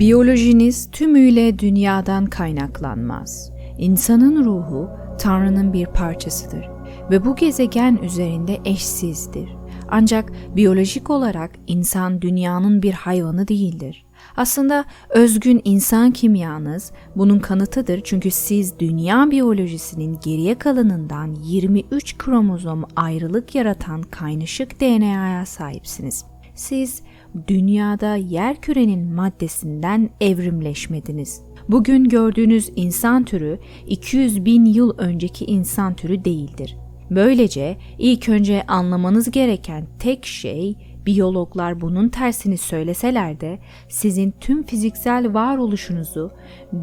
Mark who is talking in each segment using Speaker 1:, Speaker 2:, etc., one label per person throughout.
Speaker 1: Biyolojiniz tümüyle dünyadan kaynaklanmaz. İnsanın ruhu Tanrı'nın bir parçasıdır ve bu gezegen üzerinde eşsizdir. Ancak biyolojik olarak insan dünyanın bir hayvanı değildir. Aslında özgün insan kimyanız bunun kanıtıdır çünkü siz dünya biyolojisinin geriye kalanından 23 kromozom ayrılık yaratan kaynaşık DNA'ya sahipsiniz. Siz dünyada yer kürenin maddesinden evrimleşmediniz. Bugün gördüğünüz insan türü 200 bin yıl önceki insan türü değildir. Böylece ilk önce anlamanız gereken tek şey biyologlar bunun tersini söyleseler de sizin tüm fiziksel varoluşunuzu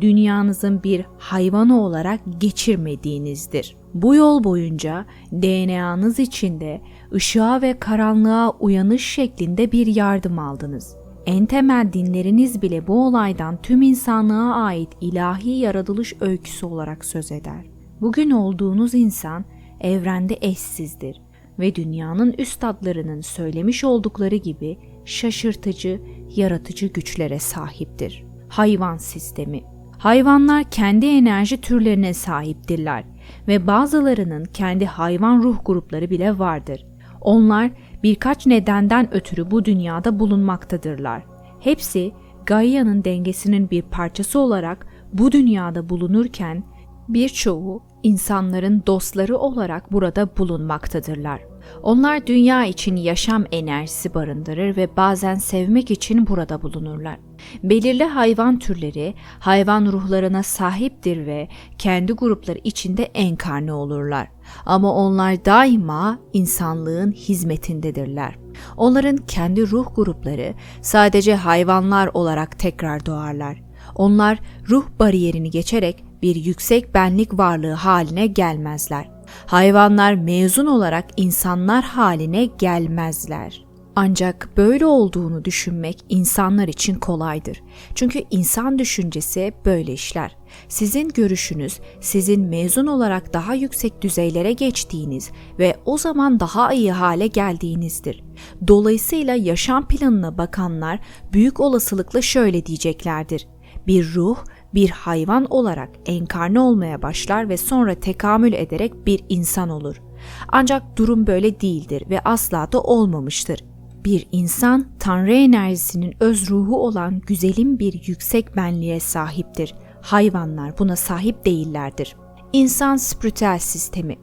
Speaker 1: dünyanızın bir hayvanı olarak geçirmediğinizdir. Bu yol boyunca DNA'nız içinde ışığa ve karanlığa uyanış şeklinde bir yardım aldınız. En temel dinleriniz bile bu olaydan tüm insanlığa ait ilahi yaratılış öyküsü olarak söz eder. Bugün olduğunuz insan evrende eşsizdir ve dünyanın üstadlarının söylemiş oldukları gibi şaşırtıcı, yaratıcı güçlere sahiptir. Hayvan sistemi Hayvanlar kendi enerji türlerine sahiptirler ve bazılarının kendi hayvan ruh grupları bile vardır. Onlar birkaç nedenden ötürü bu dünyada bulunmaktadırlar. Hepsi Gaia'nın dengesinin bir parçası olarak bu dünyada bulunurken birçoğu insanların dostları olarak burada bulunmaktadırlar. Onlar dünya için yaşam enerjisi barındırır ve bazen sevmek için burada bulunurlar. Belirli hayvan türleri hayvan ruhlarına sahiptir ve kendi grupları içinde enkarne olurlar. Ama onlar daima insanlığın hizmetindedirler. Onların kendi ruh grupları sadece hayvanlar olarak tekrar doğarlar. Onlar ruh bariyerini geçerek bir yüksek benlik varlığı haline gelmezler. Hayvanlar mezun olarak insanlar haline gelmezler. Ancak böyle olduğunu düşünmek insanlar için kolaydır. Çünkü insan düşüncesi böyle işler. Sizin görüşünüz sizin mezun olarak daha yüksek düzeylere geçtiğiniz ve o zaman daha iyi hale geldiğinizdir. Dolayısıyla yaşam planına bakanlar büyük olasılıkla şöyle diyeceklerdir. Bir ruh bir hayvan olarak enkarne olmaya başlar ve sonra tekamül ederek bir insan olur. Ancak durum böyle değildir ve asla da olmamıştır. Bir insan tanrı enerjisinin öz ruhu olan güzelim bir yüksek benliğe sahiptir. Hayvanlar buna sahip değillerdir. İnsan spiritüel sistemi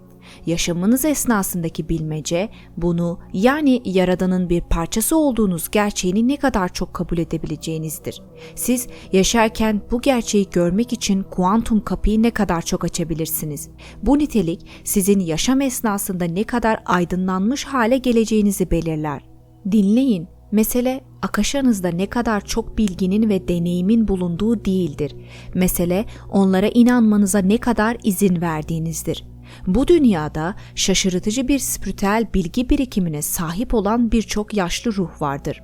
Speaker 1: yaşamınız esnasındaki bilmece bunu yani Yaradan'ın bir parçası olduğunuz gerçeğini ne kadar çok kabul edebileceğinizdir. Siz yaşarken bu gerçeği görmek için kuantum kapıyı ne kadar çok açabilirsiniz. Bu nitelik sizin yaşam esnasında ne kadar aydınlanmış hale geleceğinizi belirler. Dinleyin, Mesele akışanızda ne kadar çok bilginin ve deneyimin bulunduğu değildir. Mesele onlara inanmanıza ne kadar izin verdiğinizdir. Bu dünyada şaşırtıcı bir spiritüel bilgi birikimine sahip olan birçok yaşlı ruh vardır.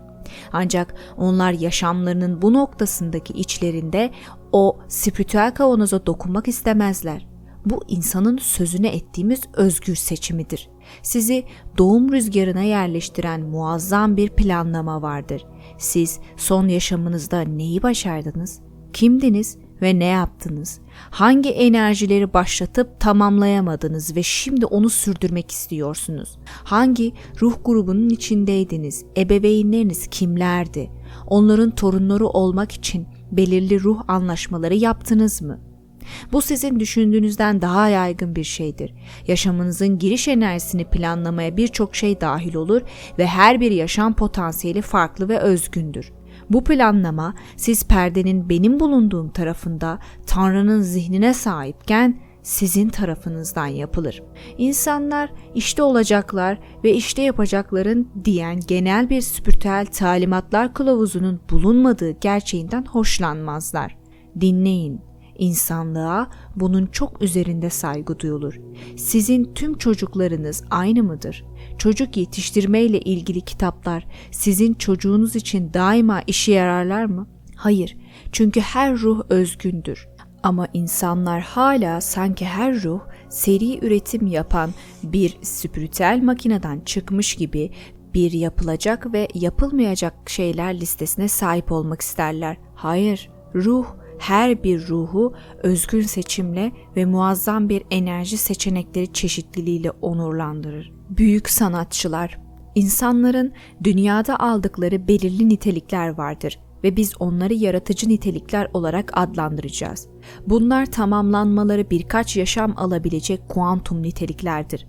Speaker 1: Ancak onlar yaşamlarının bu noktasındaki içlerinde o spiritüel kavanoza dokunmak istemezler. Bu insanın sözüne ettiğimiz özgür seçimidir. Sizi doğum rüzgarına yerleştiren muazzam bir planlama vardır. Siz son yaşamınızda neyi başardınız? Kimdiniz ve ne yaptınız? Hangi enerjileri başlatıp tamamlayamadınız ve şimdi onu sürdürmek istiyorsunuz? Hangi ruh grubunun içindeydiniz? Ebeveynleriniz kimlerdi? Onların torunları olmak için belirli ruh anlaşmaları yaptınız mı? Bu sizin düşündüğünüzden daha yaygın bir şeydir. Yaşamınızın giriş enerjisini planlamaya birçok şey dahil olur ve her bir yaşam potansiyeli farklı ve özgündür. Bu planlama siz perdenin benim bulunduğum tarafında Tanrı'nın zihnine sahipken sizin tarafınızdan yapılır. İnsanlar işte olacaklar ve işte yapacakların diyen genel bir spiritüel talimatlar kılavuzunun bulunmadığı gerçeğinden hoşlanmazlar. Dinleyin, İnsanlığa bunun çok üzerinde saygı duyulur. Sizin tüm çocuklarınız aynı mıdır? Çocuk yetiştirme ile ilgili kitaplar sizin çocuğunuz için daima işe yararlar mı? Hayır. Çünkü her ruh özgündür. Ama insanlar hala sanki her ruh seri üretim yapan bir spiritüel makineden çıkmış gibi bir yapılacak ve yapılmayacak şeyler listesine sahip olmak isterler. Hayır, ruh her bir ruhu özgün seçimle ve muazzam bir enerji seçenekleri çeşitliliğiyle onurlandırır. Büyük sanatçılar, insanların dünyada aldıkları belirli nitelikler vardır ve biz onları yaratıcı nitelikler olarak adlandıracağız. Bunlar tamamlanmaları birkaç yaşam alabilecek kuantum niteliklerdir.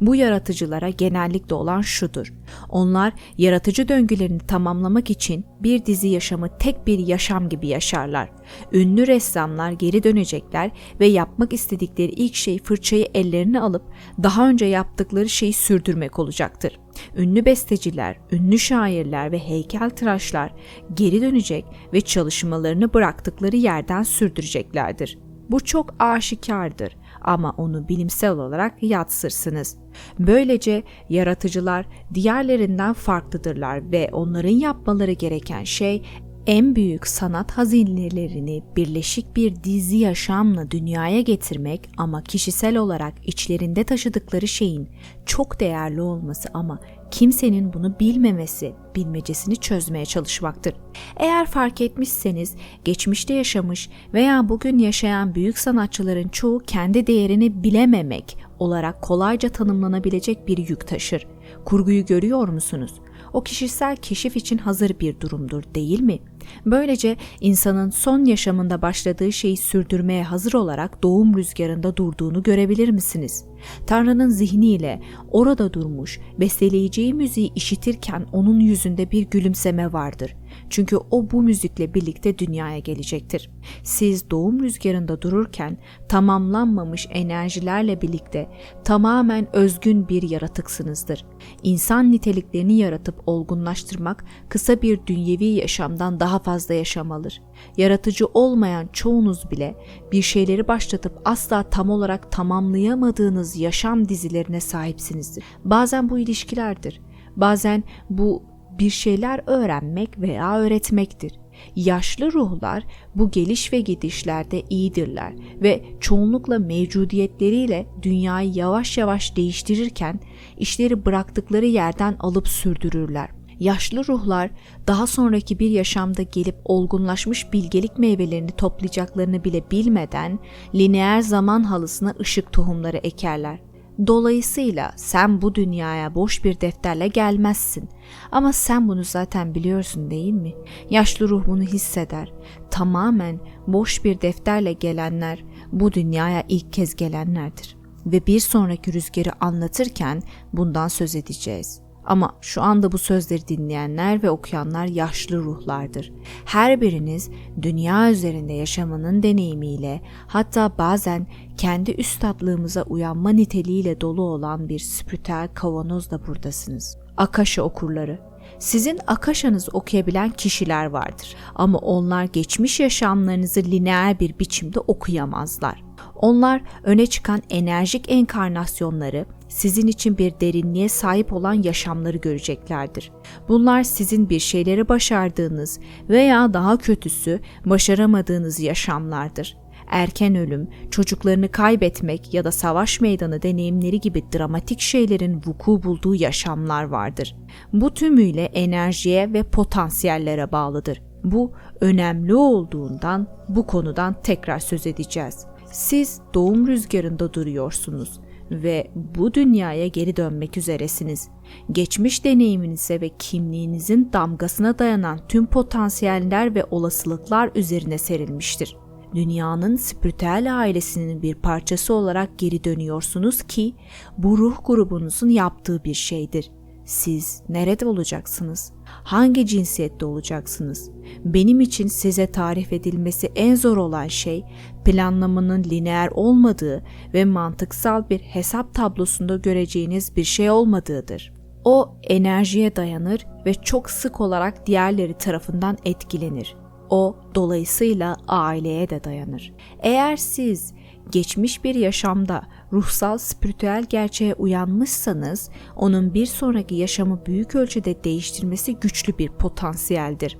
Speaker 1: Bu yaratıcılara genellikle olan şudur. Onlar yaratıcı döngülerini tamamlamak için bir dizi yaşamı tek bir yaşam gibi yaşarlar. Ünlü ressamlar geri dönecekler ve yapmak istedikleri ilk şey fırçayı ellerine alıp daha önce yaptıkları şeyi sürdürmek olacaktır. Ünlü besteciler, ünlü şairler ve heykeltıraşlar geri dönecek ve çalışmalarını bıraktıkları yerden sürdüreceklerdir. Bu çok aşikardır ama onu bilimsel olarak yatsırsınız. Böylece yaratıcılar diğerlerinden farklıdırlar ve onların yapmaları gereken şey en büyük sanat hazinelerini birleşik bir dizi yaşamla dünyaya getirmek ama kişisel olarak içlerinde taşıdıkları şeyin çok değerli olması ama kimsenin bunu bilmemesi bilmecesini çözmeye çalışmaktır. Eğer fark etmişseniz geçmişte yaşamış veya bugün yaşayan büyük sanatçıların çoğu kendi değerini bilememek olarak kolayca tanımlanabilecek bir yük taşır. Kurguyu görüyor musunuz? O kişisel keşif için hazır bir durumdur değil mi? Böylece insanın son yaşamında başladığı şeyi sürdürmeye hazır olarak doğum rüzgarında durduğunu görebilir misiniz? Tanrı'nın zihniyle orada durmuş, besteleyeceği müziği işitirken onun yüzünde bir gülümseme vardır. Çünkü o bu müzikle birlikte dünyaya gelecektir. Siz doğum rüzgarında dururken tamamlanmamış enerjilerle birlikte tamamen özgün bir yaratıksınızdır. İnsan niteliklerini yaratıp olgunlaştırmak kısa bir dünyevi yaşamdan daha fazla yaşam alır. Yaratıcı olmayan çoğunuz bile bir şeyleri başlatıp asla tam olarak tamamlayamadığınız yaşam dizilerine sahipsinizdir. Bazen bu ilişkilerdir. Bazen bu bir şeyler öğrenmek veya öğretmektir. Yaşlı ruhlar bu geliş ve gidişlerde iyidirler ve çoğunlukla mevcudiyetleriyle dünyayı yavaş yavaş değiştirirken işleri bıraktıkları yerden alıp sürdürürler. Yaşlı ruhlar daha sonraki bir yaşamda gelip olgunlaşmış bilgelik meyvelerini toplayacaklarını bile bilmeden lineer zaman halısına ışık tohumları ekerler. Dolayısıyla sen bu dünyaya boş bir defterle gelmezsin. Ama sen bunu zaten biliyorsun değil mi? Yaşlı ruh bunu hisseder. Tamamen boş bir defterle gelenler bu dünyaya ilk kez gelenlerdir. Ve bir sonraki rüzgarı anlatırken bundan söz edeceğiz. Ama şu anda bu sözleri dinleyenler ve okuyanlar yaşlı ruhlardır. Her biriniz dünya üzerinde yaşamanın deneyimiyle hatta bazen kendi üstadlığımıza uyanma niteliğiyle dolu olan bir spiritüel kavanozla buradasınız. Akaşa okurları sizin akaşanızı okuyabilen kişiler vardır ama onlar geçmiş yaşamlarınızı lineer bir biçimde okuyamazlar. Onlar öne çıkan enerjik enkarnasyonları, sizin için bir derinliğe sahip olan yaşamları göreceklerdir. Bunlar sizin bir şeyleri başardığınız veya daha kötüsü başaramadığınız yaşamlardır. Erken ölüm, çocuklarını kaybetmek ya da savaş meydanı deneyimleri gibi dramatik şeylerin vuku bulduğu yaşamlar vardır. Bu tümüyle enerjiye ve potansiyellere bağlıdır. Bu önemli olduğundan bu konudan tekrar söz edeceğiz. Siz doğum rüzgarında duruyorsunuz ve bu dünyaya geri dönmek üzeresiniz. Geçmiş deneyiminize ve kimliğinizin damgasına dayanan tüm potansiyeller ve olasılıklar üzerine serilmiştir. Dünyanın spiritüel ailesinin bir parçası olarak geri dönüyorsunuz ki bu ruh grubunuzun yaptığı bir şeydir. Siz nerede olacaksınız? Hangi cinsiyette olacaksınız? Benim için size tarif edilmesi en zor olan şey planlamanın lineer olmadığı ve mantıksal bir hesap tablosunda göreceğiniz bir şey olmadığıdır. O enerjiye dayanır ve çok sık olarak diğerleri tarafından etkilenir. O dolayısıyla aileye de dayanır. Eğer siz geçmiş bir yaşamda ruhsal spiritüel gerçeğe uyanmışsanız onun bir sonraki yaşamı büyük ölçüde değiştirmesi güçlü bir potansiyeldir.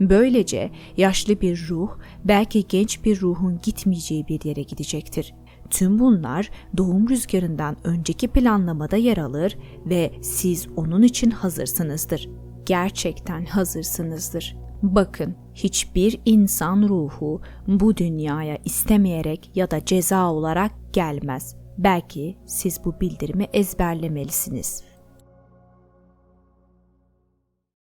Speaker 1: Böylece yaşlı bir ruh belki genç bir ruhun gitmeyeceği bir yere gidecektir. Tüm bunlar doğum rüzgarından önceki planlamada yer alır ve siz onun için hazırsınızdır. Gerçekten hazırsınızdır. Bakın, hiçbir insan ruhu bu dünyaya istemeyerek ya da ceza olarak gelmez. Belki siz bu bildirimi ezberlemelisiniz.